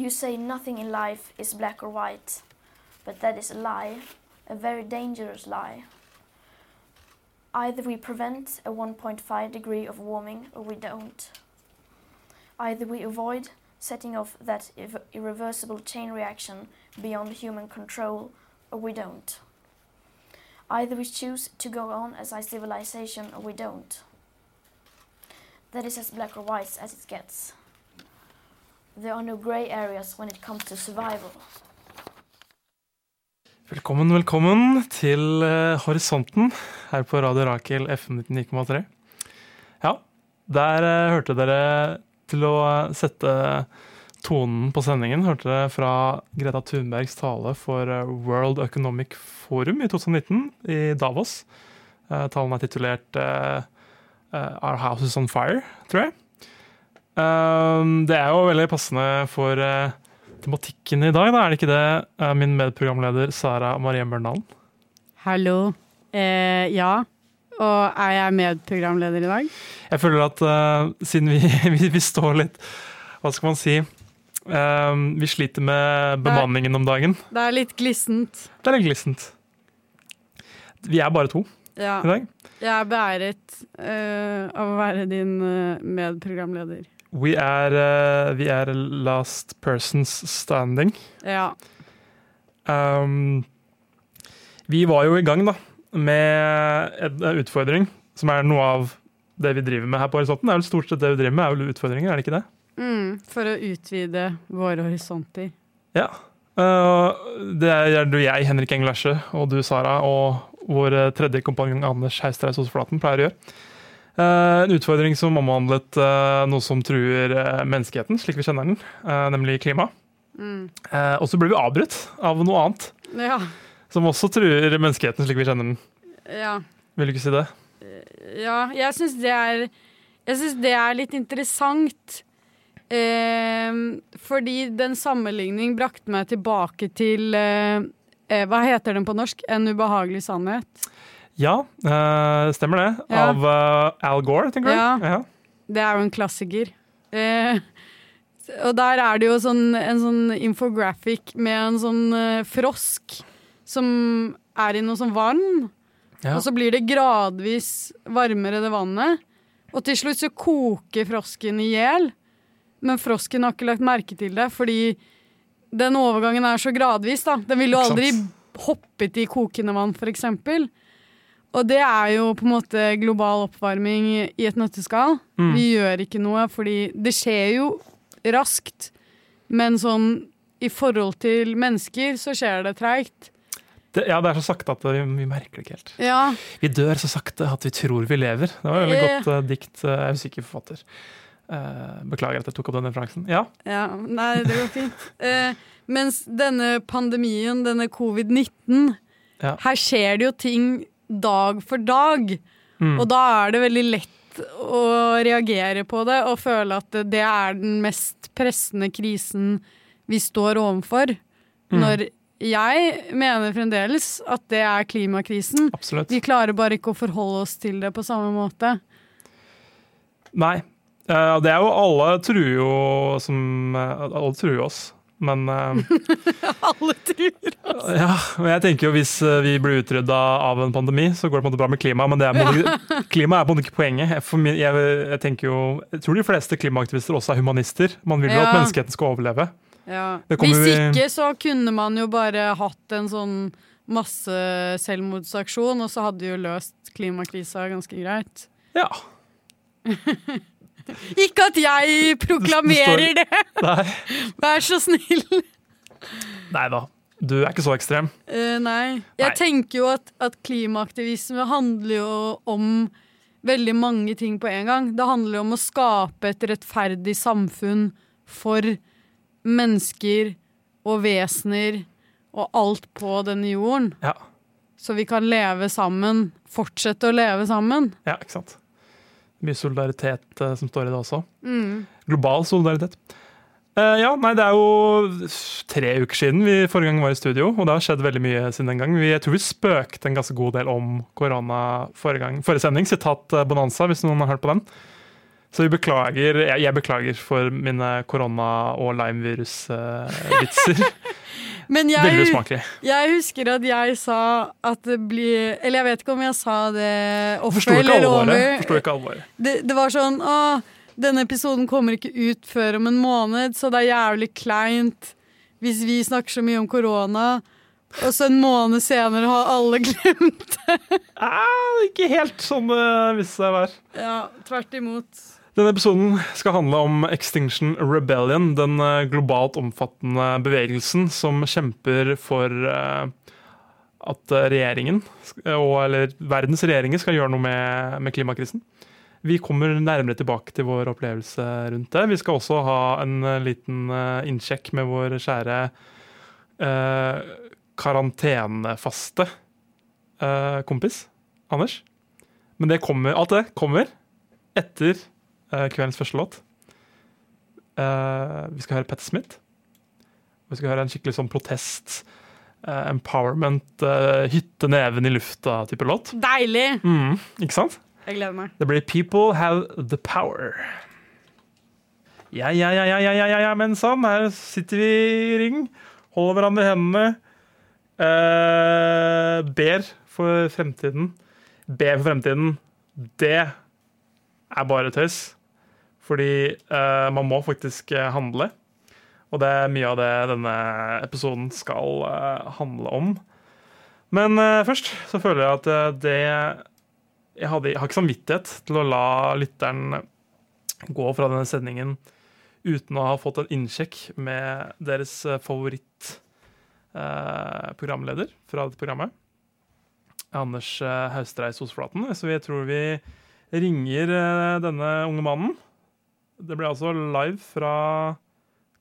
You say nothing in life is black or white, but that is a lie, a very dangerous lie. Either we prevent a 1.5 degree of warming or we don't. Either we avoid setting off that irre- irreversible chain reaction beyond human control or we don't. Either we choose to go on as a civilization or we don't. That is as black or white as it gets. There are no grey areas when it comes to survival. Velkommen, velkommen til eh, Horisonten her på Radio Rakel FM 99,3. Ja, der eh, hørte dere til å eh, sette tonen på sendingen. Hørte dere fra Greta Thunbergs tale for World Economic Forum i 2019 i Davos. Talen er titulert Our House is on Fire, tror jeg. Eh, Det er jo veldig passende for eh, tematikken i dag, da, er det ikke det? Eh, Min medprogramleder Sara Marie Mørndalen. Hallo. Eh, ja. Og er jeg medprogramleder i dag? Jeg føler at uh, siden vi, vi, vi står litt Hva skal man si? Um, vi sliter med bemanningen om dagen. Det er litt glissent. Det er litt glissent. Vi er bare to Ja. i dag. Jeg er beæret uh, av å være din medprogramleder. Vi er, eh, vi er last persons standing. Ja. Um, vi var jo i gang da, med en utfordring, som er noe av det vi driver med her på Horisonten. Det er vel stort sett det vi driver med, er vel utfordringer, er det ikke det? Mm, for å utvide våre horisonter. Ja. Uh, det er du, jeg, Henrik Engelæsje, og du, Sara, og vår eh, tredje kompanjong Anders Heistreis hos Flaten pleier å gjøre. Uh, en utfordring som omhandlet uh, noe som truer uh, menneskeheten, slik vi kjenner den, nemlig klima. Mm. Og så ble vi avbrutt av noe annet, Ja. som også truer menneskeheten, slik vi kjenner den. ja. Vil du ikke si det? Ja, jeg syns det er Jeg syns det er litt interessant. Eh, fordi den sammenligning brakte meg tilbake til eh, eh, Hva heter den på norsk? En ubehagelig sannhet. Ja, uh, stemmer det. Ja. Av uh, Al Gore, tenker du? Ja. Det er jo en klassiker. Uh, og der er det jo sånn, en sånn infographic med en sånn frosk som er i noe sånn vann. Ja. Og så blir det gradvis varmere, det vannet. Og til slutt så koker frosken i hjel. Men frosken har ikke lagt merke til det, fordi den overgangen er så gradvis. da. Den ville jo aldri hoppet i kokende vann, for eksempel. Og det er jo på en måte global oppvarming i et nøtteskall. Mm. Vi gjør ikke noe, fordi det skjer jo raskt. Men sånn i forhold til mennesker så skjer det treigt. Ja, det er så sakte at vi, vi merker det ikke helt. Ja, Vi dør så sakte at vi tror vi lever. Det var et veldig godt uh, dikt. Uh, Jeg er usikker forfatter. Uh, beklager at jeg tok opp den referansen. Ja, Ja, nei, det går fint. uh, mens denne pandemien, denne covid-19, Ja. her skjer det jo ting dag for dag. Mm. Og da er det veldig lett å reagere på det og føle at det er den mest pressende krisen vi står overfor. Mm. Når jeg mener fremdeles at det er klimakrisen. absolutt. Vi klarer bare ikke å forholde oss til det på samme måte. Nei. Eh, det er jo Alle truer jo som eh, Alle truer oss. Men eh, Alle tror ja, men jeg tenker jo hvis eh, vi blir utrydda av en pandemi, så går det på en måte bra med klima. Men det er på en måte, klima er på en måte ikke poenget. Jeg, jeg, jeg tenker jo, jeg tror de fleste klimaaktivister også er humanister. Man vil jo Ja. at menneskeheten skal overleve. Ja. Hvis vi- ikke så kunne man jo bare hatt en sånn masse selvmordsaksjon, og så hadde jo løst klimakrisa ganske greit. Ja. Ikke at jeg proklamerer det! Nei. Vær så snill! Nei da. Du er ikke så ekstrem. Uh, nei. Jeg Nei. tenker jo at, at klimaaktivisme handler jo om veldig mange ting på en gang. Det handler jo om å skape et rettferdig samfunn for mennesker og vesener og alt på denne jorden. Ja, Så vi kan leve sammen. Fortsette å leve sammen. ja ikke sant. Mye solidaritet eh, som står i det også. Mm. Global solidaritet. Eh, ja, nei, det er jo tre uker siden vi forrige gang var i studio, og det har skjedd veldig mye siden den gang. Vi, jeg tror vi spøkte en ganske god del om korona forrige, gang, forrige sending. Sitat eh, Bonanza, hvis noen har hørt på den. Så vi beklager, jeg, jeg beklager for mine korona- og limevirus-vitser. Men veldig jeg, usmakelig. jeg husker at jeg sa at det blir Eller jeg vet ikke om jeg sa det off Forsto ikke eller alvoret. over. Forstår ikke alvoret. det, det var sånn Å, denne episoden kommer ikke ut før om en måned, så det er jævlig kleint hvis vi snakker så mye om korona. Og så en måned senere har alle glemt det. Ah, ikke helt sånn det viste seg å være. Ja, tvert imot. Denne episoden skal handle om Extinction Rebellion, den eh, globalt omfattende bevegelsen som kjemper for eh, at eh, regjeringen, eller verdens regjeringer, skal gjøre noe med, klimakrisen. Vi kommer nærmere tilbake til vår opplevelse rundt det. Vi skal også ha en liten innsjekk med vår kjære eh, karantenefaste eh, kompis, Anders. Men det kommer, alt det kommer etter kveldens første låt. Eh, vi skal høre Petter Smith. Vi skal høre en skikkelig sånn protest, eh, empowerment, hytte neven i lufta-type låt. Deilig! Mm, ikke sant? Jeg gleder meg. Det blir People Have The Power. Ja, ja, ja, ja, ja, ja, ja, ja men sånn. Her sitter vi i ring, holder hverandre i hendene. Uh, ber for fremtiden. Ber for fremtiden. Det er bare tøys. Fordi eh, man må faktisk eh, handle. Og det er mye av det denne episoden skal eh, handle om. Men eh, først så føler jeg at eh, det jeg, hadde, jeg har ikke samvittighet til å la lytteren gå fra denne sendingen uten å ha fått en innsjekk med deres favorittprogramleder eh, fra dette programmet. Anders eh, Haustreis Osflaten. Så jeg tror vi ringer denne unge mannen. Det blir altså live fra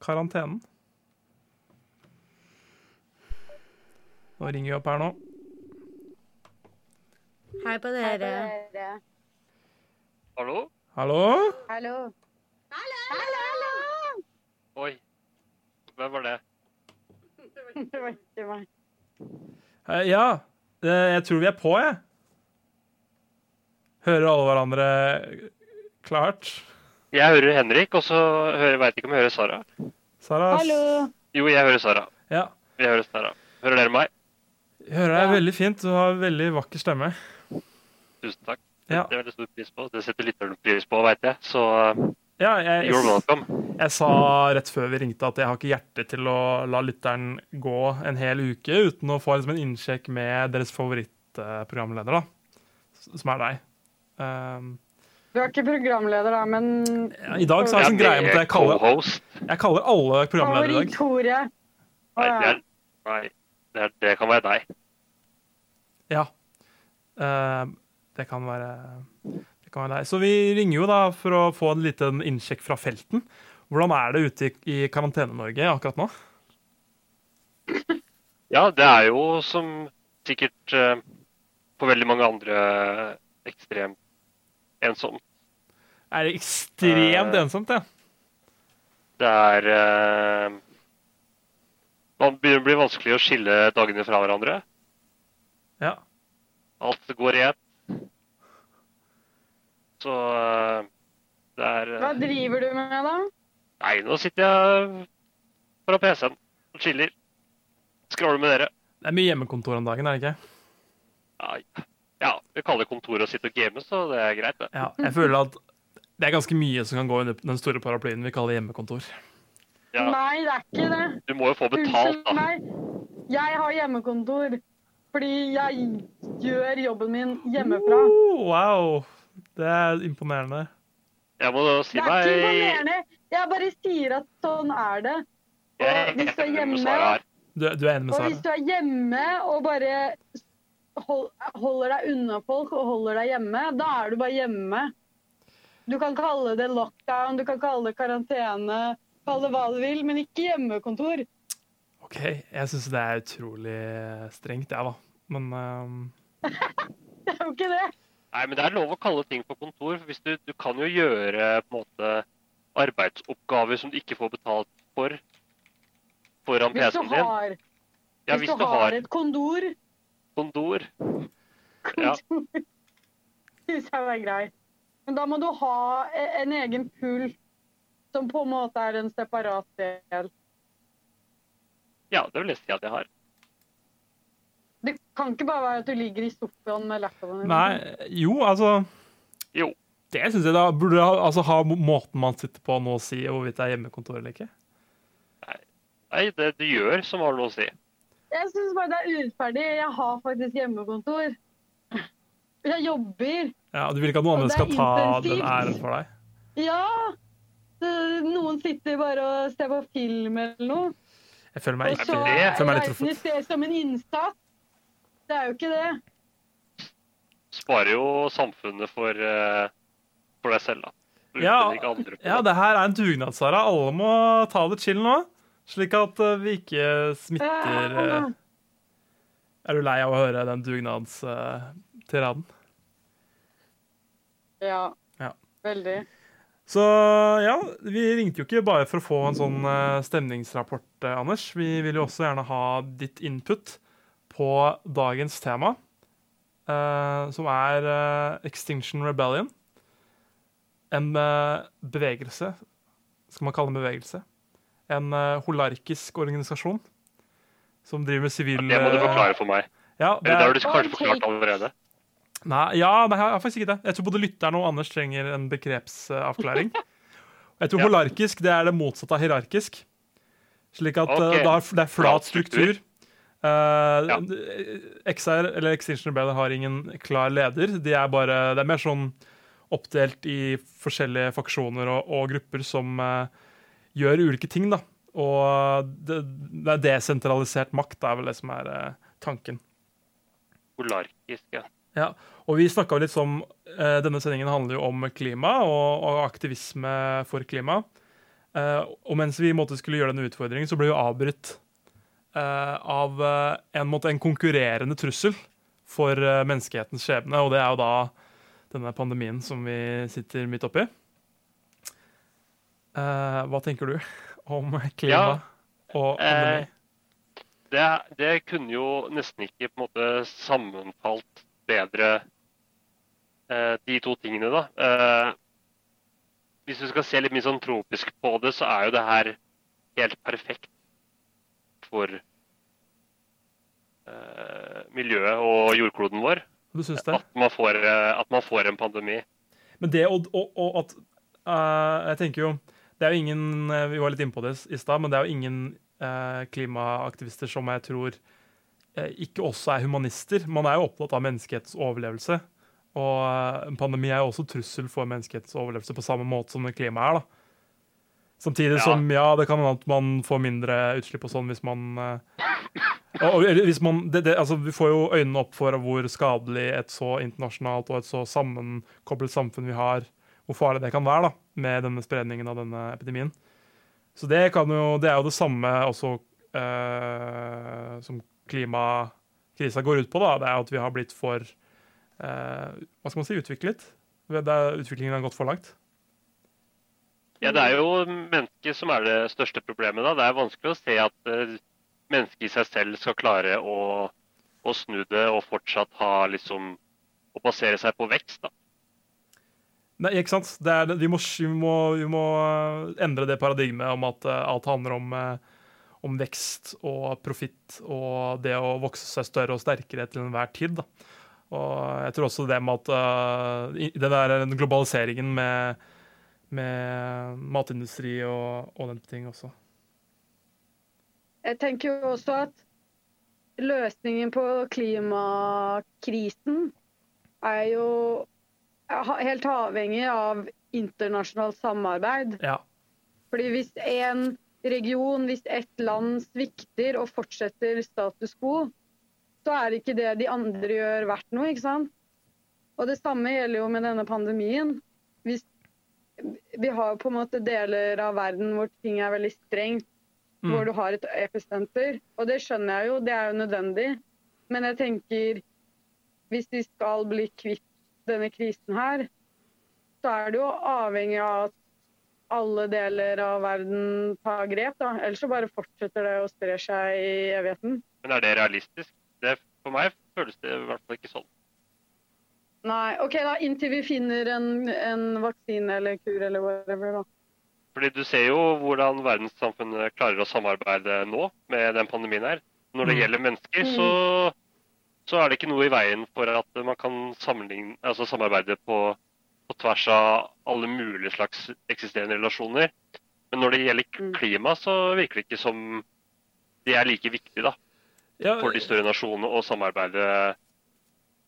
karantenen. Nå ringer vi opp her nå. Hei på dere. Hallo? Hallo? Hallo. Hallo! Oi. Hvem var det? Det var ikke meg. Eh, Ja, eh, jeg tror vi er på, jeg. Hører alle hverandre klart? Jeg hører Henrik, og så veit vet ikke om jeg hører Sara. Sara? Jo, jeg hører Sara. Ja. Jeg hører Sara. Hører dere meg? Jeg hører deg veldig fint. Du har veldig vakker stemme. Tusen takk. Ja. Det er veldig stor pris på. Det setter lytteren pris på, veit jeg. Så Ja, jeg, you're welcome. jeg sa rett før vi ringte at jeg har ikke hjerte til å la lytteren gå en hel uke uten å få liksom en innsjekk med deres favorittprogramleder, da. Som er deg. Um, Du er ikke programleder, da, men ja, I dag så har jeg en greie med at jeg kaller, jeg kaller alle programledere i dag. Favoritt-Tore. Nei, det, er, nei det, er, det kan være deg. Ja. Uh, det kan være det kan være deg. Så vi ringer jo da for å få en liten innsjekk fra felten. Hvordan er det ute i, i Karantene-Norge akkurat nå? Ja, det er jo som sikkert uh, på veldig mange andre ekstremt ensomt. Er det ekstremt uh, ensomt, ja? Det er uh, Man begynner å bli vanskelig å skille dagene fra hverandre. Ja. Alt går i ett. Så uh, det er Hva driver du med, da? Nei, nå sitter jeg foran PC-en og chiller. Skravler med dere. Det er mye hjemmekontor om dagen, er det ikke? Nei. Ja, vi kaller det kontor å sitte og game, så det er greit, det. Ja, jeg føler at det er ganske mye som kan gå under den store paraplyen vi kaller hjemmekontor. Ja, Nei, det er ikke det. du må jo få betalt, Unnskyld da. meg. Jeg har hjemmekontor fordi jeg gjør jobben min hjemmefra. Oh, wow! Det er imponerende. Jeg må si Det er meg ikke imponerende. Jeg bare sier at sånn er det. Og hvis du er hjemme Sara. Du, du er enig med Og hvis du er hjemme og bare holder deg unna folk og holder deg hjemme, da er du bare hjemme. Du kan kalle det lockdown, du kan kalle det karantene, kalle det hva du vil, men ikke hjemmekontor. OK, jeg syns det er utrolig strengt, jeg, da. Men um... Det er jo ikke det. Nei, men det er lov å kalle ting for kontor. for hvis du, du kan jo gjøre på en måte arbeidsoppgaver som du ikke får betalt for foran PC-en din. har, Ja, hvis du har et kondor, kondor. Ja. syns jeg var grei. Men da må du ha e- en egen pult som på en måte er en separat del. ja, det vil jeg si at jeg har. Det kan ikke bare være at du ligger i sofaen med laptopen. din. Nei, jo, altså Jo. Det syns jeg da burde ha, altså, ha måten man sitter på nå å si hvorvidt det er hjemmekontor eller ikke. Nei, det du gjør som har noe å si. Jeg syns bare det er urettferdig. Jeg har faktisk hjemmekontor. Jeg jobber. Ja, Du vil ikke at noen Og andre er skal ta intensivt. den æren for deg? Ja! Noen sitter bare og ser på film eller noe. Jeg føler meg Og ikke det- jeg føler meg litt truffet. det som en innsats. Det er jo ikke det. Sparer jo samfunnet for, eh, for deg selv, da. Ja, ja, det. det her er en dugnad, Sara. Alle må ta det chill nå, slik at eh, vi ikke smitter eh, Eh, Er du lei av å høre den dugnadstiraden? Ja. Ja. Veldig. Så ja, vi ringte jo ikke bare for å få en sånn eh, stemningsrapport, eh, Anders. Vi vil jo også gjerne ha ditt input på dagens tema, eh, som er eh, Extinction Rebellion. En eh, bevegelse, skal man kalle det en bevegelse? En eh, holarkisk organisasjon som driver med sivil Det må du forklare for meg. Ja, det Eller det har du kanskje forklart allerede. nei, ja, nei, jeg har faktisk ikke det. Jeg tror både lytteren og Anders trenger en begrepsavklaring. Jeg tror Ja. holarkisk det er det motsatte av hierarkisk. Slik at okay. eh, da er, det er flat struktur. Uh, ja. XR, eller Extinction Rebellion, har ingen klar leder. De er bare, det er mer sånn oppdelt i forskjellige faksjoner og, og grupper som eh, gjør ulike ting. da. Og det, det er desentralisert makt, det er vel det som er eh, tanken. Polarkisk, ja. Ja, og vi snakka litt om eh, Denne sendingen handler jo om klima og, og aktivisme for klima. Eh, og mens vi måte skulle gjøre denne utfordringen, så ble vi avbrutt eh, av eh, en, måte, en konkurrerende trussel for eh, menneskehetens skjebne, og det er jo da denne pandemien som vi sitter midt oppi. Eh, hva tenker du om klima Ja, og pandemi? eh, Det, det kunne jo nesten ikke på en måte sammenfalt bedre, eh, de to tingene, da. Eh, hvis du skal se litt mer sånn tropisk på det, så er jo det her helt perfekt for eh, miljøet og jordkloden vår. du syns det? At man får, eh, at man får en pandemi. Men det og, og, og at uh, Jeg tenker jo Det er jo ingen eh, Vi var litt inne på det i stad, men det er jo ingen eh, klimaaktivister som jeg tror eh, ikke også er humanister. Man er jo opptatt av menneskehetens overlevelse. Og eh, en pandemi er jo også trussel for menneskehetens overlevelse på samme måte som klima er. da. Samtidig Ja. som ja, det kan hende at man får mindre utslipp og sånn hvis man eh, og, og, eller hvis man det, det, altså, Vi får jo øynene opp for hvor skadelig et så internasjonalt og et så sammenkoblet samfunn vi har, hvor farlig det kan være da, med denne spredningen av denne epidemien. Så det, jo, det er jo det samme også eh, som klimakrisa går ut på. da, Det er at vi har blitt for eh, Hva skal man si utviklet. Er, utviklingen har gått for langt. Ja, det er jo mennesket som er det største problemet. da. Det er vanskelig å se at uh, mennesket i seg selv skal klare å, å snu det og fortsatt ha liksom Å basere seg på vekst. da. Nei, ikke sant? Er, vi, må, vi, må, vi må eh, endre det paradigmet om at eh, alt handler om, eh, om vekst og profitt og det å vokse seg større og sterkere til enhver tid. Da. Og jeg tror også det med at uh, den der globaliseringen med, med matindustri og, og den ting også. Jeg tenker jo også at løsningen på klimakrisen er jo helt avhengig av internasjonalt samarbeid. Ja. Fordi hvis en region, hvis ett land svikter og fortsetter status quo, så er ikke det de andre gjør verdt noe, ikke sant? Og det samme gjelder jo med denne pandemien. Hvis vi har på en måte deler av verden hvor ting er veldig strengt, Mm. hvor du har et episenter. Og det skjønner jeg jo, det er jo nødvendig. Men jeg tenker, hvis vi skal bli kvitt denne krisen her, så er det jo avhengig av at alle deler av verden tar grep, da. Ellers så bare fortsetter det å spre seg i evigheten. Men er det realistisk? Det, for meg føles det i hvert fall ikke sånn. Nei, OK, da inntil vi finner en, en vaksine eller kur eller whatever, da. Fordi du ser jo hvordan verdenssamfunnet klarer å samarbeide nå med den pandemien her. Når det Mm. gjelder mennesker, så, så er det ikke noe i veien for at man kan altså samarbeide på, på tvers av alle mulige slags eksisterende relasjoner. Men når det gjelder Mm. klima, så virker det ikke som det er like viktig da, for de større nasjonene å samarbeide.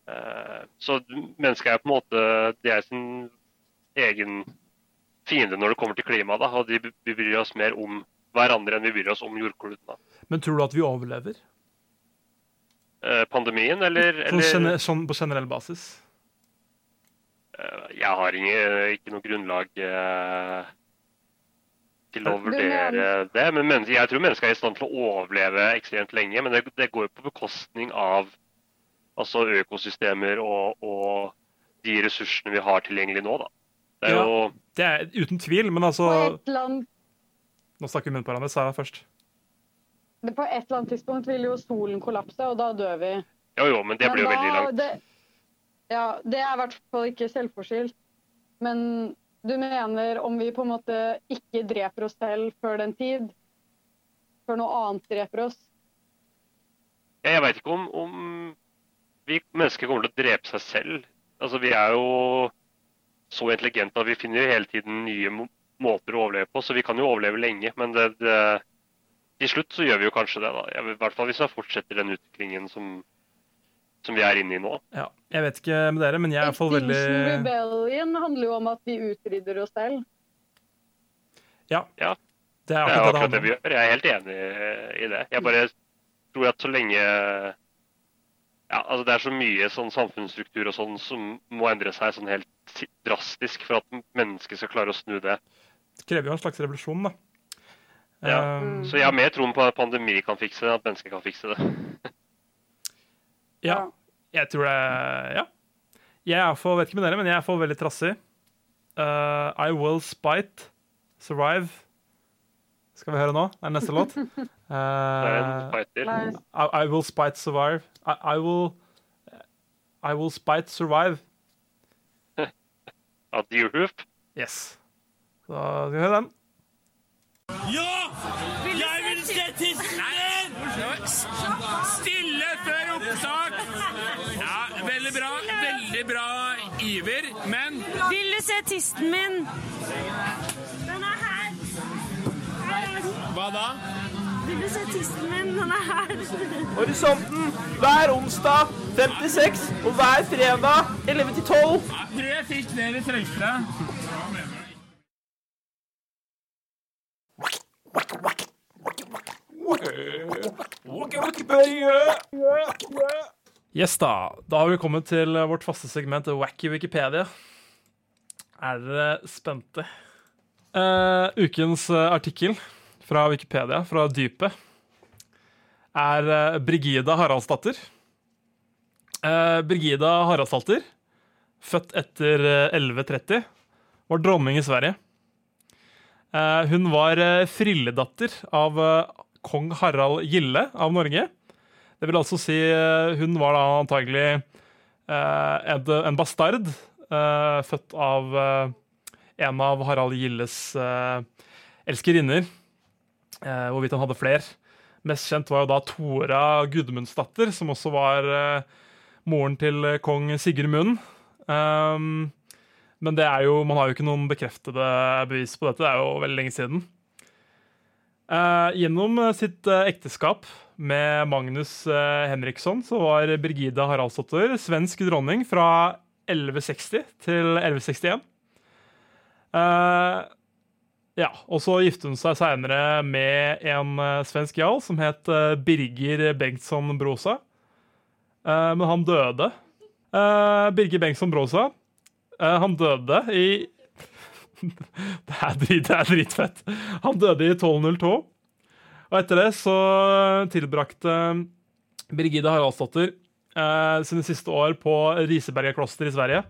Eh, Så mennesket er på en måte de er sin egen fiende når det kommer til klima. Da, og de, vi bryr oss mer om hverandre enn vi bryr oss om jordkloden. da. men tror du at vi overlever? Eh, Pandemien, eller, på, eller sånn på generell basis? eh, Jeg har ingen, ikke noe grunnlag eh, til å vurdere det. Men jeg tror mennesker er i stand til å overleve ekstremt lenge. Men det, det går jo på bekostning av altså økosystemer og, og de ressursene vi har tilgjengelig nå. da. Det er Ja. jo Det er uten tvil, men altså Nå snakker vi munn på hverandre. Sara først. På et eller annet tidspunkt vil jo solen kollapse, og da dør vi. Jo, jo, men det Men blir jo da- veldig langt. Det, ja, det er i hvert fall ikke selvforskyldt. Men du mener om vi på en måte ikke dreper oss selv før den tid, før noe annet dreper oss? Ja, Jeg veit ikke om, om vi mennesker kommer til å drepe seg selv. Altså, Vi er jo så intelligente at vi finner jo hele tiden nye måter å overleve på, så vi kan jo overleve lenge. Men det, det, til slutt så gjør vi jo kanskje det. da. I hvert fall hvis vi fortsetter den utviklingen som, som vi er inne i nå. Ja, jeg vet ikke med dere, men jeg er i hvert fall veldig Extinction Rebellion handler jo om at vi utrydder oss selv. Ja. Ja. Det er Det er akkurat det det akkurat det vi gjør. Jeg er helt enig i det. Jeg bare tror at så lenge ja, altså Det er så mye sånn samfunnsstruktur og sånn som må endre seg sånn helt drastisk for at mennesket skal klare å snu det. Det krever jo en slags revolusjon, da. Ja. Um, Så jeg har mer troen på at pandemi kan fikse det, enn at mennesker kan fikse det. ja, jeg tror det Ja. Jeg er for, vet ikke med dere, men jeg er for veldig trassig. Uh, I will spite, survive. Skal vi høre nå? Det er neste låt. Er Uh, I, I will spite, survive. I, I will I will spite, survive. Av Deerhoof. Yes. Så skal vi høre den. Jeg vil se tissen! Stille før opptak! Ja, veldig bra. Veldig bra iver, men Vil du se tisten min? Den er her. her er hva da? Vil du se tisten min? Den er her. Horisonten hver onsdag 56 og hver fredag 11 til 12. Jeg tror jeg fikk det vi trengte. Yes da, da har vi kommet til vårt faste segment Wacky Wikipedia. Er dere spente? Uh, ukens eh, artikkel fra Wikipedia, fra dypet, er uh, Brigida Haraldsdatter. Uh, Brigida Haraldsdatter, født etter eh, 1130, var dronning i Sverige. Eh, hun var eh, frilledatter av eh, kong Harald Gille av Norge. Det vil altså si hun var da antagelig en, bastard, født av en av Harald Gilles elskerinner. Hvorvidt han hadde fler. Mest kjent var jo da Tora Gudmundsdatter, som også var moren til kong Sigurd Munn. Um, men det er jo, man har jo ikke noen bekreftede bevis på dette. Det er jo veldig lenge siden. Eh, gjennom sitt eh, ekteskap med Magnus eh, Henriksson så var Brigida Haraldsdottir svensk dronning fra 1160 til 1161. Eh, Ja, og så giftet hun seg seinere med en eh, svensk jarl som het eh, Birger Bengtsson Brosa. Men han døde. Birger Bengtsson Brosa. Eh, han døde i det, er drit, det er dritfett. Han døde i 1202. Og etter det så tilbrakte Birgitte Haraldsdatter eh, sine siste år på Riseberga kloster i Sverige,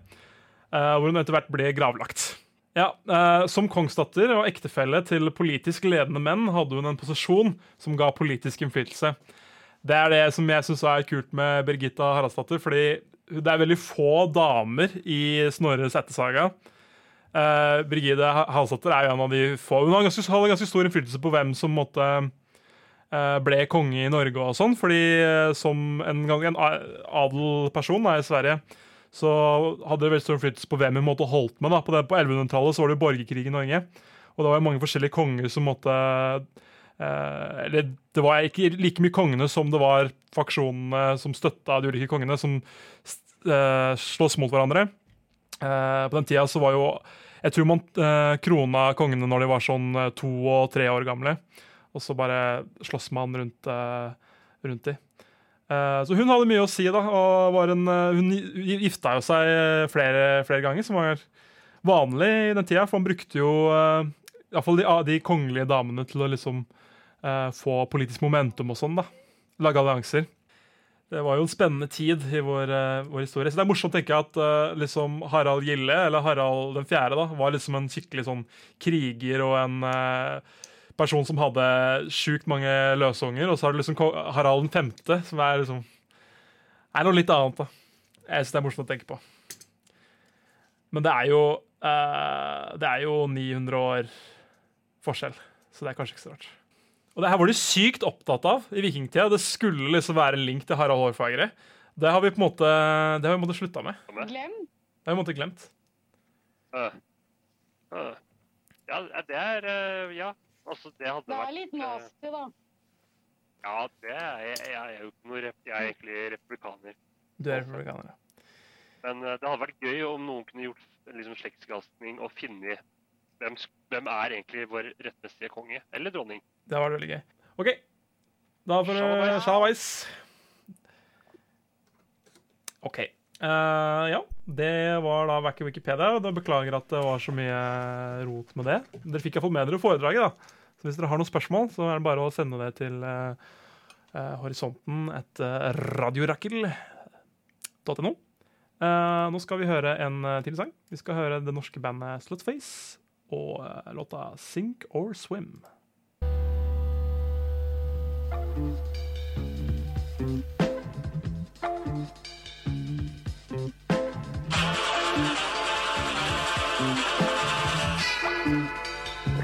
eh, hvor hun etter hvert ble gravlagt. Ja, eh, Som kongsdatter og ektefelle til politisk ledende menn hadde hun en posisjon som ga politisk innflytelse. Det er det som jeg syns er kult med Birgitta Haraldsdatter, fordi det er veldig få damer i Snorres ættesaga. Uh, Brigide Haraldsdatter er jo en av de få. Hun har ganske, hadde ganske stor innflytelse på hvem som måtte eh, ble konge i Norge og sånn, fordi eh, som en en adelperson da, i Sverige, så hadde det veldig stor innflytelse på hvem hun måtte holdt med. da. På, det, på 1100-tallet så var det jo borgerkrig i Norge, og det var jo mange forskjellige konger som måtte eh, Eller det var ikke like mye kongene som det var faksjonene som støtta de ulike kongene, som uh, slåss mot hverandre. Eh, på den tida så var jo Jeg tror man eh, krona kongene når de var sånn eh, to og tre år gamle. Og så bare slåss man rundt, rundt de. Eh, så hun hadde mye å si, da. Og en, eh, hun gifta jo seg eh, flere, flere ganger, som var vanlig i den tida. For man brukte jo iallfall de, de kongelige damene til å liksom eh, få politisk momentum og sånn, da. Lage allianser. Det var jo en spennende tid i vår, eh, vår historie. Så det er morsomt å tenke at eh, liksom Harald Gille, eller Harald den fjerde, da, var liksom en skikkelig sånn kriger og en eh, person som hadde sjukt mange løsunger. Og så har du liksom Harald den femte, som er liksom er noe litt annet, da. Jeg syns det er morsomt å tenke på. Men det er jo eh, Det er jo 900 år forskjell, så det er kanskje ikke så rart. Og det her var de sykt opptatt av i vikingtida. Det skulle liksom være en link til Harald Hårfagre. Det har vi på en måte Det har vi på slutta med. Glemt? Det har vi måte glemt. Uh, uh. Ja, det er uh, Ja, altså, det hadde Det vært er litt øh, nasty, da. Ja, det er jeg. Jeg er jo ikke noe rep Jeg er egentlig republikaner. Du er republikaner, ja. Men øh, det hadde vært gøy om noen kunne gjort liksom, slektsgranskning og funnet hvem, hvem er egentlig vår rettmessige konge eller dronning. Det var veldig gøy. OK. Da får du Shalabais. OK. Uh, ja, det var da Wacky Wikipedia. og da Beklager at det var så mye rot med det. Dere fikk iallfall med dere foredraget, da. Så hvis dere har noen spørsmål, så er det bare å sende det til uh, uh, horisonten etter radiorakkel.no. Nå skal vi høre en til sang. Vi skal høre det norske bandet Slutface og eh, låta Sink or Swim.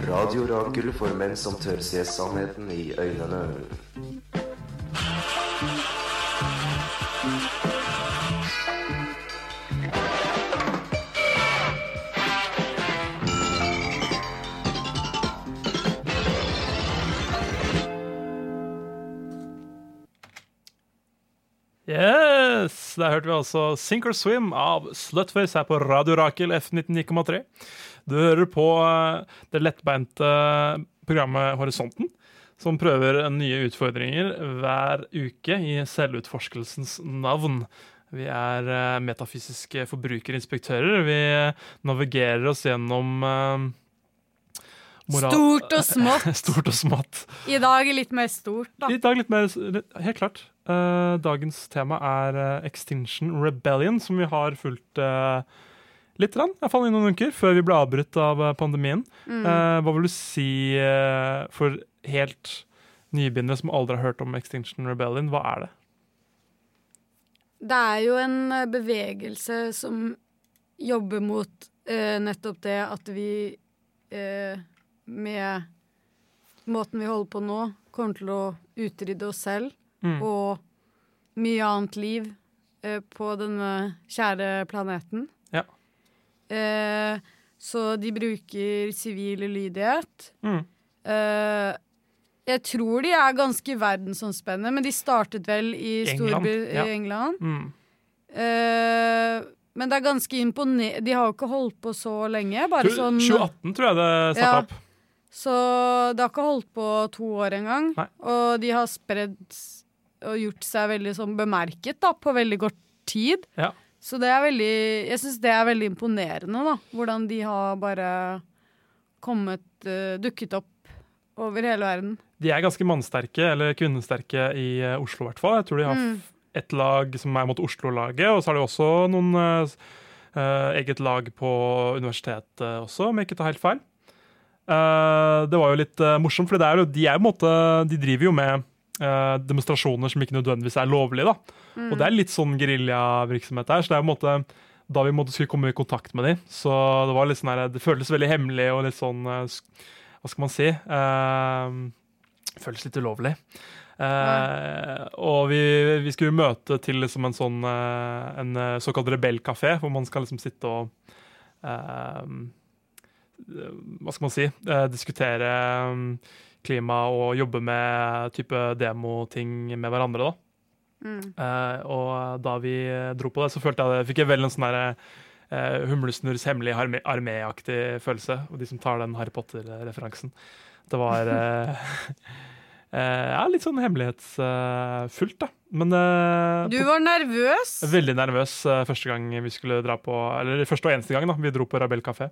Radio Rakel for menn som tør se sannheten i øynene. Der hørte vi altså Sink or Swim av Slutface her på Radio Rakel F99,3. Du hører på eh, det lettbeinte programmet Horisonten, som prøver nye utfordringer hver uke i selvutforskelsens navn. Vi er eh, metafysiske forbrukerinspektører. Vi navigerer oss gjennom eh, moral- Stort og smått. Stort og smått. I dag litt mer stort, da. I dag litt mer Helt klart. Eh, dagens tema er uh, Extinction Rebellion, som vi har fulgt uh, litt, rann, fall i noen uker, før vi ble avbrutt av eh, pandemien. Mm. Uh, hva vil du si eh, for helt nybegynnere som aldri har hørt om Extinction Rebellion? Hva er det? Det er jo en eh, bevegelse som jobber mot eh, nettopp det at vi eh, med måten vi holder på nå, kommer til å utrydde oss selv Mm. og mye annet liv eh, på denne kjære planeten. Ja. Eh, så de bruker sivil ulydighet. Mm. Eh, jeg tror de er ganske verdensomspennende, men de startet vel i, England, Storby ja. i England. Mm. Eh, men det er ganske imponerende De har jo ikke holdt på så lenge. Bare Tror- sånn 2018 tror jeg det starta Ja. opp. Så det har ikke holdt på to år engang. Og de har spredd og gjort seg veldig sånn bemerket da, på veldig kort tid. Ja. Så det er veldig Jeg syns det er veldig imponerende, da. Hvordan de har bare kommet uh, Dukket opp over hele verden. De er ganske mannsterke, eller kvinnesterke, i uh, Oslo i hvert fall. Jeg tror de har Mm. ett et lag som er mot Oslo-laget, og så har de også noen uh, eget lag på universitetet også, om jeg ikke tar helt feil. Det var jo litt morsomt, for det er jo, de er jo måte De driver jo med demonstrasjoner som ikke nødvendigvis er lovlige, da. Mm. Og det er litt sånn geriljavirksomhet her, så det er en måte da vi måtte skulle komme i kontakt med dem, så det var litt sånn her, det føltes veldig hemmelig og litt sånn eh, Hva skal man si? Uh, føles litt ulovlig. Eh, og vi, vi skulle møte til liksom en sånn uh, en eh, såkalt rebellkafé, hvor man skal liksom sitte og eh, Hva skal man si? Eh, diskutere eh, klima og jobbe med type demoting med hverandre, da. Mm. Uh, og da vi dro på det, så følte jeg det, fikk jeg vel en sånn derre uh, Humlesnurrs hemmelige arméaktig følelse. Og de som tar den Harry Potter-referansen. Det var uh, ja, litt sånn hemmelighetsfullt, da. Men Du var nervøs. veldig nervøs første gang vi skulle dra på Eller første og eneste gang da vi dro på Rabel kafé.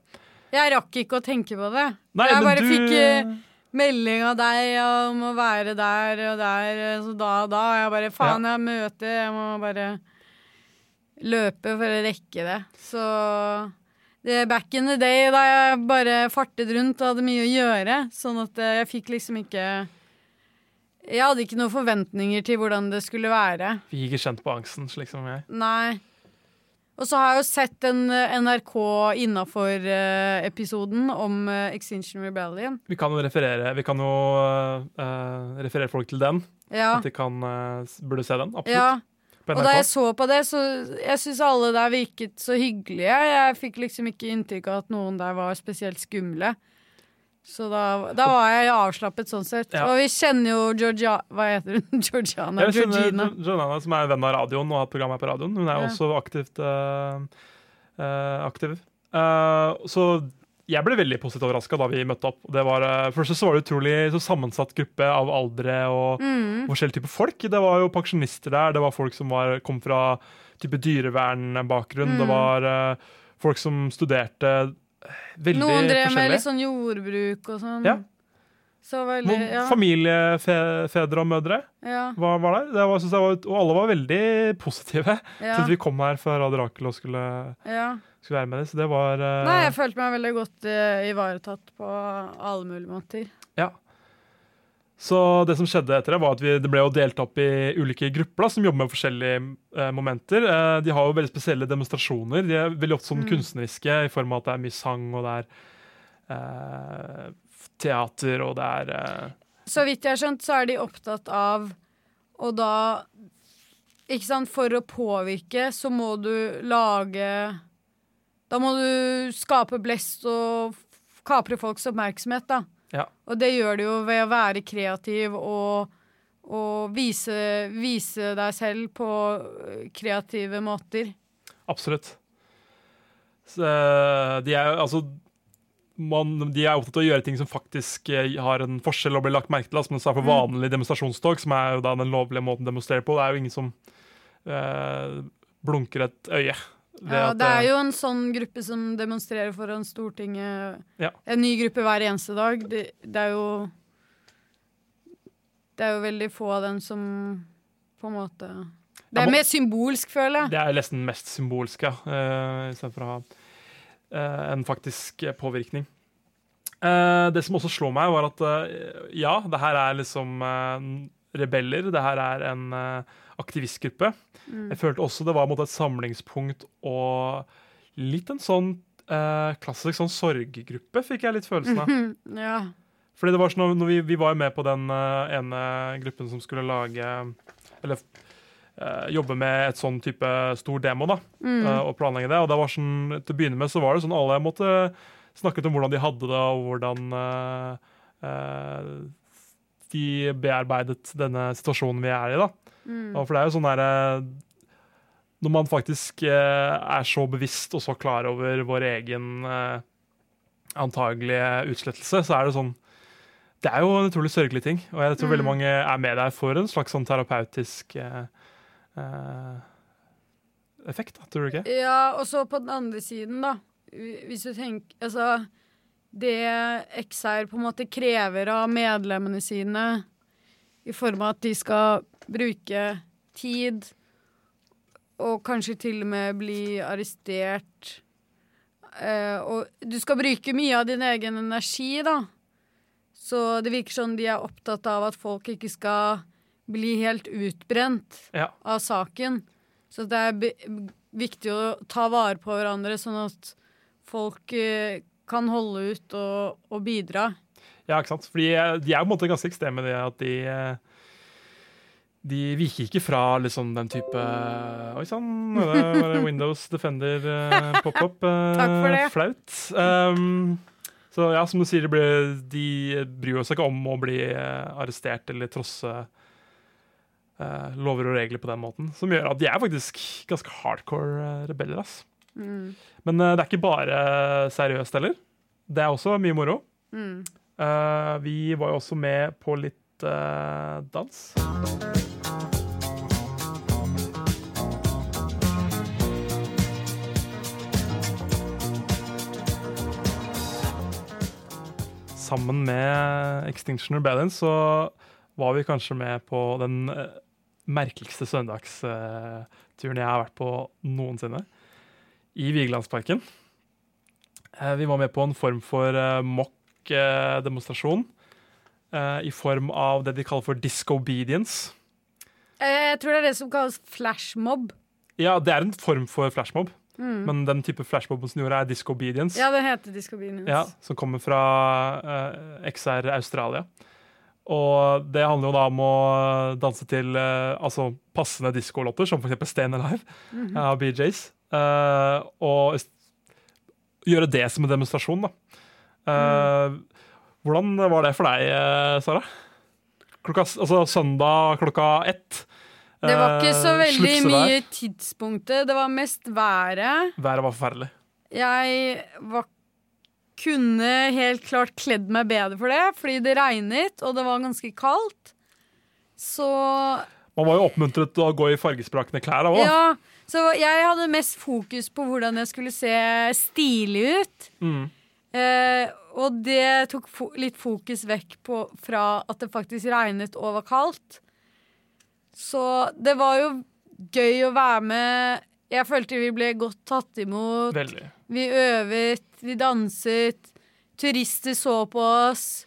Jeg rakk ikke å tenke på det. Nei, jeg bare du- fikk melding av deg om å være der og der, så da og da. Og jeg bare faen, jeg har møte, jeg må bare løpe for å rekke det. Så det er back in the day da jeg bare fartet rundt og hadde mye å gjøre, sånn at eh, jeg fikk liksom ikke Jeg hadde ikke noen forventninger til hvordan det skulle være. Fikk ikke kjent på angsten, slik som jeg. Nei. Og så har jeg jo sett en eh, NRK innafor-episoden om eh, Extinction Rebellion. Vi kan jo referere, vi kan jo uh, referere folk til den. Ja. At de kan, uh, burde se den. Absolutt. Ja. Og da jeg så på det, så jeg syns alle der virket så hyggelige. Jeg fikk liksom ikke inntrykk av at noen der var spesielt skumle. Så da, da var jeg avslappet sånn sett. Ja. Og vi kjenner jo Georgia... Hva heter hun? Georgiana? Jeg kjenner Georgina. Georgiana, som er venn av radioen og har program her på radioen. Hun er Ja. også aktivt uh, uh, aktiv. Uh, så jeg ble veldig positivt overraska da vi møtte opp. Det var, først så var det utrolig så sammensatt gruppe av aldre og Mm. forskjellige typer folk. Det var jo pensjonister der, det var folk som var, kom fra type dyrevernbakgrunn, Mm. det var folk som studerte veldig Noen drev med litt sånn jordbruk og sånn. Ja. Så veldig ja. familiefedre og mødre Ja. var, var der. Det var, var, og alle var veldig positive Ja. til vi kom her fra Radio Rakel og skulle, ja. skulle være med dem. Så det var uh... Nei, jeg følte meg veldig godt eh, ivaretatt på alle mulige måter. Ja. Så det som skjedde etter det, var at vi, det ble jo delt opp i ulike grupper da, som jobber med forskjellige eh, momenter. Eh, de har jo veldig spesielle demonstrasjoner. De er veldig ofte sånn Mm. kunstneriske i form av at det er mye sang, og det er eh, teater, og det er eh, Så vidt jeg har skjønt, så er de opptatt av å da Ikke sant, for å påvirke, så må du lage Da må du skape blest og kapre folks oppmerksomhet, da. Ja. Og det gjør du jo ved å være kreativ og, og vise, vise deg selv på kreative måter. Absolutt. Så, eh, de er altså man, de er opptatt av å gjøre ting som faktisk eh, har en forskjell og blir lagt merke til. Altså, det er for Mm. vanlig demonstrasjonstog, som er jo da den lovlige måten å demonstrere på, det er jo ingen som eh, blunker et øye. Ja, det er eh, jo en sånn gruppe som demonstrerer foran Stortinget. Ja. En ny gruppe hver eneste dag. Det, det er jo Det er jo veldig få av dem som på en måte Det er mer symbolsk, føler jeg. Det er nesten mest symbolsk, ja. Uh, Istedenfor å ha uh, en faktisk eh, påvirkning. Uh, det som også slår meg, var at uh, ja, det her er liksom eh, rebeller. Det her er en eh, aktivistgruppe. Mm. Jeg følte også det var mot et samlingspunkt og litt en sånn eh, klassisk sånn sorggruppe, fikk jeg litt følelsen av. ja. Fordi det var sånn, når vi, vi var jo med på den uh, ene gruppen som skulle lage Eller uh, jobbe med et sånn type stor demo, da. Mm. uh, og planlegge det. Og det var sånn, til å begynne med så var det sånn alle måtte snakket om hvordan de hadde det, og hvordan de bearbeidet denne situasjonen vi er i, da. Mm. For det er jo sånn derre Når man faktisk eh, er så bevisst og så klar over vår egen eh, antagelige utslettelse, så er det sånn Det er jo en utrolig sørgelig ting, og jeg tror Mm. veldig mange er med der for en slags sånn terapeutisk eh, eh, effekt, da, tror du ikke? Ja, og så på den andre siden, da. Hvis du tenker Altså, det XR på en måte krever av medlemmene sine, i form av at de skal bruke tid, og kanskje til og med bli arrestert eh, Og du skal bruke mye av din egen energi, da. Så det virker som de er opptatt av at folk ikke skal bli helt utbrent Ja. av saken. Så det er viktig å ta vare på hverandre, sånn at folk eh, kan holde ut og, og bidra. Ja, ikke sant? Fordi eh, de er på en måte ganske ekstreme i det at de eh, de viker ikke fra liksom den type Oi sann, Windows Defender uh, pop-up. eh, Takk for det. Flaut. Um, så ja, som du sier, de, ble, de bryr seg ikke om å bli eh, arrestert eller trosse eh, lover og regler på den måten. Som gjør at de er faktisk ganske hardcore eh, rebeller. ass. Mm. Men eh, det er ikke bare seriøst heller. Det er også mye moro. Mm. Uh, vi var jo også med på litt uh, dans. Sammen med Extinction Rebellion så var vi kanskje med på den merkeligste søndagsturen jeg har vært på noensinne. I Vigelandsparken. Eh, Vi var med på en form for uh, mock-demonstrasjon. eh, I form av det de kaller for disobedience. Eh, Jeg tror det er det som kalles flashmob. Ja, det er en form for flashmob, Mm. men den type flashmob som gjorde, er disobedience. Ja, det heter Discobinions. Ja, som kommer fra eh, XR Australia. Og det handler jo da om å danse til eh, altså passende diskolåter, som f.eks. Stayin' Alive Mhm. av BJs. Eh, og gjøre det som en demonstrasjon, da. Eh, Hvordan var det for deg, eh, Sara? Klokka, altså søndag klokka ett. Det var ikke så veldig mye tidspunktet. Det var mest været. Været var forferdelig. Jeg var, kunne helt klart kledd meg bedre for det, fordi det regnet, og det var ganske kaldt. Så Man var jo oppmuntret til å gå i fargesprakende klær da òg. Ja, så jeg hadde mest fokus på hvordan jeg skulle se stilig ut. Mm. Eh, og det tok fo litt fokus vekk på, fra at det faktisk regnet og var kaldt. Så det var jo gøy å være med. Jeg følte vi ble godt tatt imot. Veldig. Vi øvet, vi danset. Turister så på oss.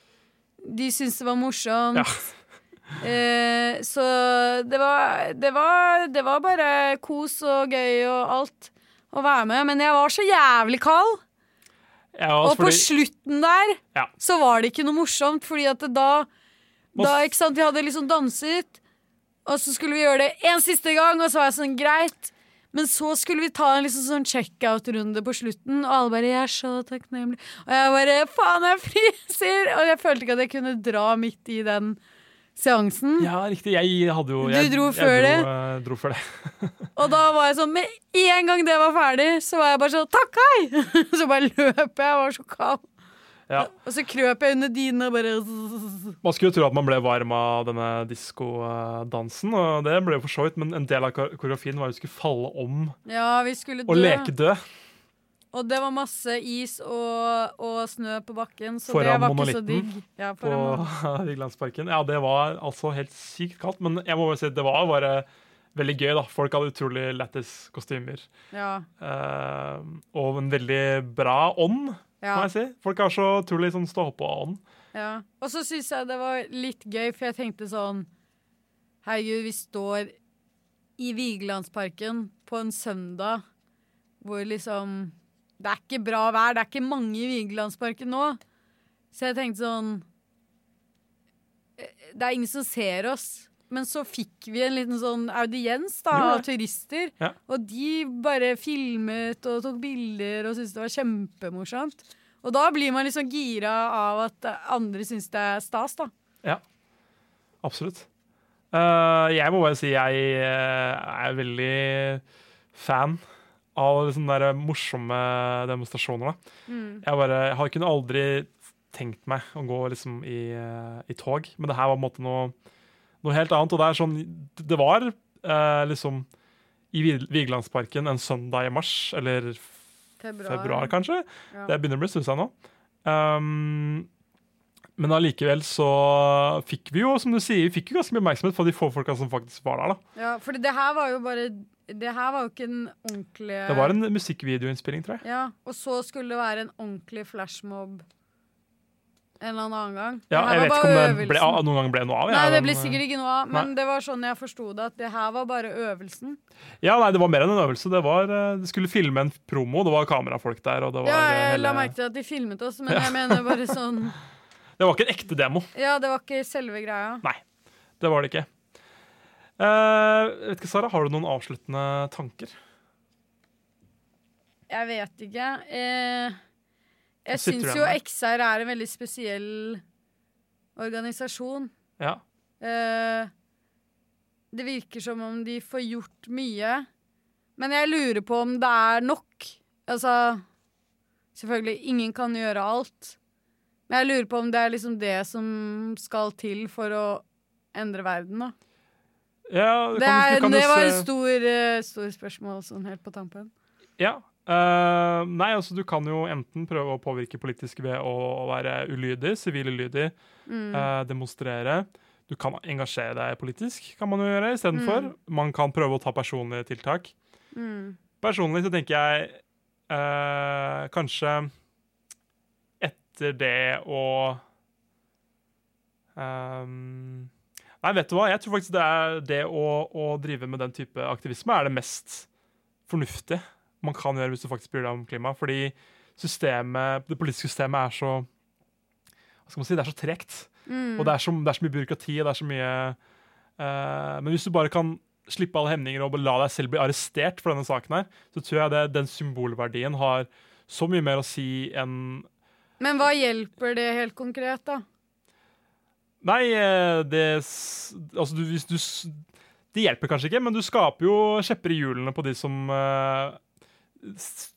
De syntes det var morsomt. Eh, så det var, det, var, det var bare kos og gøy og alt å være med. Men jeg var så jævlig kald. Ja, Og på fordi- slutten der Ja. så var det ikke noe morsomt, fordi at da, da ikke sant, Vi hadde liksom danset, og så skulle vi gjøre det en siste gang, og så var jeg sånn greit. Men så skulle vi ta en liksom sånn checkout-runde på slutten, og alle bare 'Jeg er så takknemlig'. Og jeg bare 'Faen, jeg fryser!' Og jeg følte ikke at jeg kunne dra midt i den seansen. Ja, riktig. Jeg hadde jo Du jeg, dro jeg før det? Dro, eh, dro før det. Og da var jeg sånn Med en gang det var ferdig, så var jeg bare sånn 'Takk, hei!' Så bare løp jeg. Jeg var så kald. Ja. Og så krøp jeg under dyna og bare Man skulle jo tro at man ble varm av denne diskodansen, og det ble jo for så vidt, men en del av koreografien var at vi skulle falle om Ja, vi skulle og leke død Og det var masse is og, og snø på bakken, så foran det var ikke så digg. Ja, på foran monolitten. Vigelandsparken. Ja, det var altså helt sykt kaldt, men jeg må bare si det var bare veldig gøy, da. Folk hadde utrolig lættis kostymer. Ja. Uh, og en veldig bra ånd, Ja. må jeg si. Folk har så utrolig sånn stå-på-ånd. Ja. Og så syns jeg det var litt gøy, for jeg tenkte sånn Herregud, vi står i Vigelandsparken på en søndag hvor liksom Det er ikke bra vær, det er ikke mange i Vigelandsparken nå. Så jeg tenkte sånn eh, Det er ingen som ser oss. Men så fikk vi en liten sånn audiens da, av turister. Ja. Og de bare filmet og tok bilder og syntes det var kjempemorsomt. Og da blir man liksom gira av at andre syns det er stas, da. Ja, absolutt. Uh, jeg må bare si jeg eh, er veldig fan av sånne der morsomme demonstrasjoner. Da. Mm. Jeg, bare, jeg har kunne aldri tenkt meg å gå liksom i, i tog. Men det her var på en måte noe, noe helt annet. Og det er sånn Det var eh, liksom i Vigelandsparken en søndag i mars, eller Februar. februar, kanskje. Ja. Det begynner å bli stund siden nå. Um, men allikevel så fikk vi jo, som du sier, vi fikk jo ganske mye oppmerksomhet fra de få folka som faktisk var der. da. Ja, for det her var jo bare Det her var jo ikke en ordentlig Det var en musikkvideoinnspilling, tror jeg. Ja, og så skulle det være en ordentlig flashmob en eller annen gang. Ja, jeg vet ikke om det ble, noen gang ble noe av. Nei, det ble sikkert ikke noe av, men Nei. det var sånn jeg forsto det, at det her var bare øvelsen. Ja, nei, det var mer enn en øvelse. Det var, eh, De skulle filme en promo, det var kamerafolk der. var, Ja, jeg jeg la merke til at de filmet oss, men Ja. jeg mener bare sånn Det var ikke en ekte demo. Ja, det var ikke selve greia. Nei, det var det ikke. Eh, vet ikke, Sara, Har du noen avsluttende tanker? Jeg vet ikke. Eh, jeg syns jo? XR er en veldig spesiell organisasjon. Ja. Eh, det virker som om de får gjort mye. Men jeg lurer på om det er nok. Altså Selvfølgelig, ingen kan gjøre alt. Men jeg lurer på om det er liksom det som skal til for å endre verden, da. Ja, Det, er, du det var et stort stor, eh, stor spørsmål sånn helt på tampen. Ja. Uh, nei, altså du kan jo enten prøve å påvirke politisk ved å være ulydig, sivil ulydig, Mm. uh, demonstrere. Du kan engasjere deg politisk, kan man jo gjøre istedenfor. Mm. Man kan prøve å ta personlige tiltak. Mm. Personlig så tenker jeg uh, kanskje etter det å ehm, Nei, vet du hva? Jeg tror faktisk det er det å, å drive med den type aktivisme er det mest fornuftige man kan gjøre hvis du faktisk bryr deg om klima. Fordi systemet, det politiske systemet er så Hva skal man si? Det er så tregt. Mm. Og det er, så, det er så mye byråkrati, og det er så mye uh, Men hvis du bare kan slippe alle hemninger og la deg selv bli arrestert for denne saken her, så tror jeg det, den symbolverdien har så mye mer å si enn Men hva hjelper det helt konkret, da? Nei, eh, det Altså, du, hvis du Det hjelper kanskje ikke, men du skaper jo kjepper i hjulene på de som uh,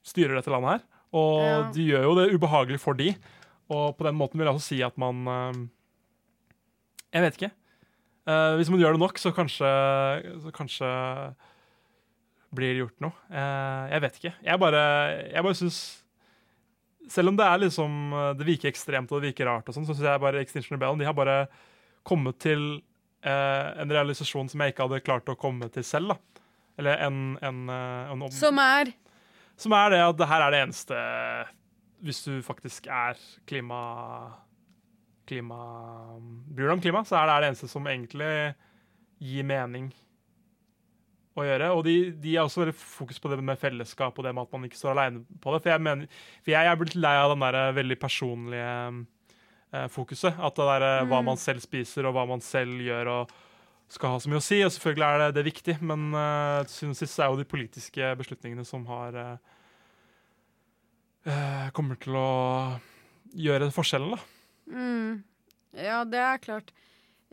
styrer dette landet her. Og Ja. de gjør jo det ubehagelig for de. Og på den måten vil jeg også si at man uh, Jeg vet ikke. Uh, hvis man gjør det nok, så kanskje, så kanskje blir det gjort noe. Jeg vet ikke. Jeg bare, jeg bare syns Selv om det er liksom eh, Det virker ekstremt og det virker rart, og sånn, så syns jeg bare Extinction Rebellion de har bare kommet til eh, en realisasjon som jeg ikke hadde klart å komme til selv. da. Eller en, en, eh, en om- Som er som er det at det her er det eneste Hvis du faktisk er klima klima Bryr deg om klima, så er det det eneste som egentlig gir mening å gjøre. Og de, de har også veldig fokus på det med fellesskap og det med at man ikke står alene på det. For jeg, mener, for jeg er blitt lei av den der veldig personlige eh, fokuset. At det der, mm. hva man selv spiser og hva man selv gjør og skal ha så mye å si. Og selvfølgelig er det, det viktig, men eh, til sist er jo de politiske beslutningene som har eh, eh, kommer til å gjøre forskjellen, da. mm, Ja, det er klart.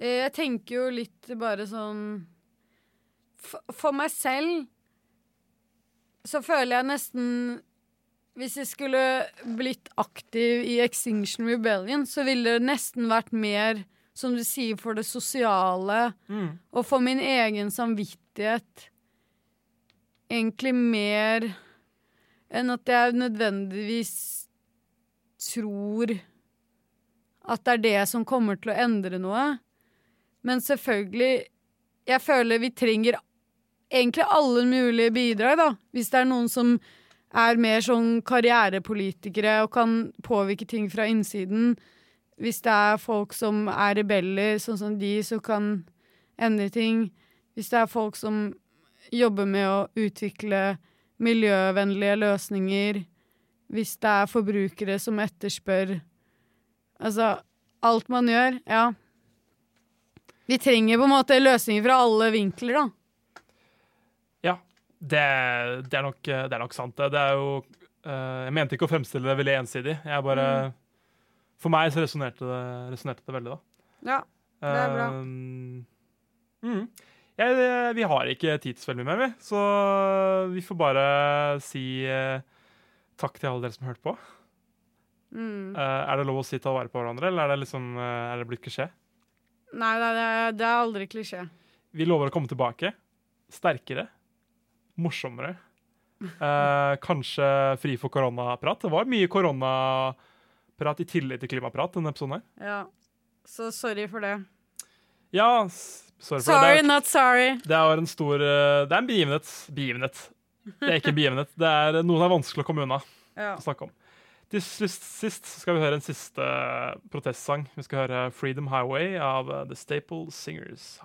Eh, Jeg tenker jo litt bare sånn For, meg selv så føler jeg nesten Hvis jeg skulle blitt aktiv i Extinction Rebellion, så ville det nesten vært mer, som du sier, for det sosiale og for min egen samvittighet. Egentlig mer enn at jeg nødvendigvis tror at det er det som kommer til å endre noe. Men selvfølgelig Jeg føler vi trenger egentlig alle mulige bidrag, da. Hvis det er noen som er mer sånn karrierepolitikere og kan påvirke ting fra innsiden. Hvis det er folk som er rebeller, sånn som de, som kan endre ting. Hvis det er folk som jobber med å utvikle miljøvennlige løsninger. Hvis det er forbrukere som etterspør Altså, alt man gjør, ja. Vi trenger på en måte løsninger fra alle vinkler, da. Det, det, er nok, det er nok sant. Det, det er jo uh, Jeg mente ikke å fremstille det veldig ensidig. Jeg bare Mm. For meg så resonnerte det, resonerte det veldig, da. Ja, det er bra. Uh, mm. Jeg, vi har ikke tid til så veldig mer, vi. Så vi får bare si uh, takk til alle dere som hørte på. Mm. Er det lov å si ta vare på hverandre, eller er det, liksom, er det blitt klisjé? Nei, det er, det er aldri klisjé. Vi lover å komme tilbake. Sterkere. Morsommere. Eh, kanskje fri for koronaprat. Det var mye koronaprat i tillegg til klimaprat denne episoden her. Ja. Så sorry for det. Ja, sorry for Sorry, det. not sorry. Det er en stor eh, Det er en begivenhet. Begivenhet. Det er ikke en begivenhet. Det er noe som er vanskelig å komme unna Ja. å snakke om. Til sist, sist skal vi høre en siste protestsang. Vi skal høre 'Freedom Highway' av eh, The Staple Singers.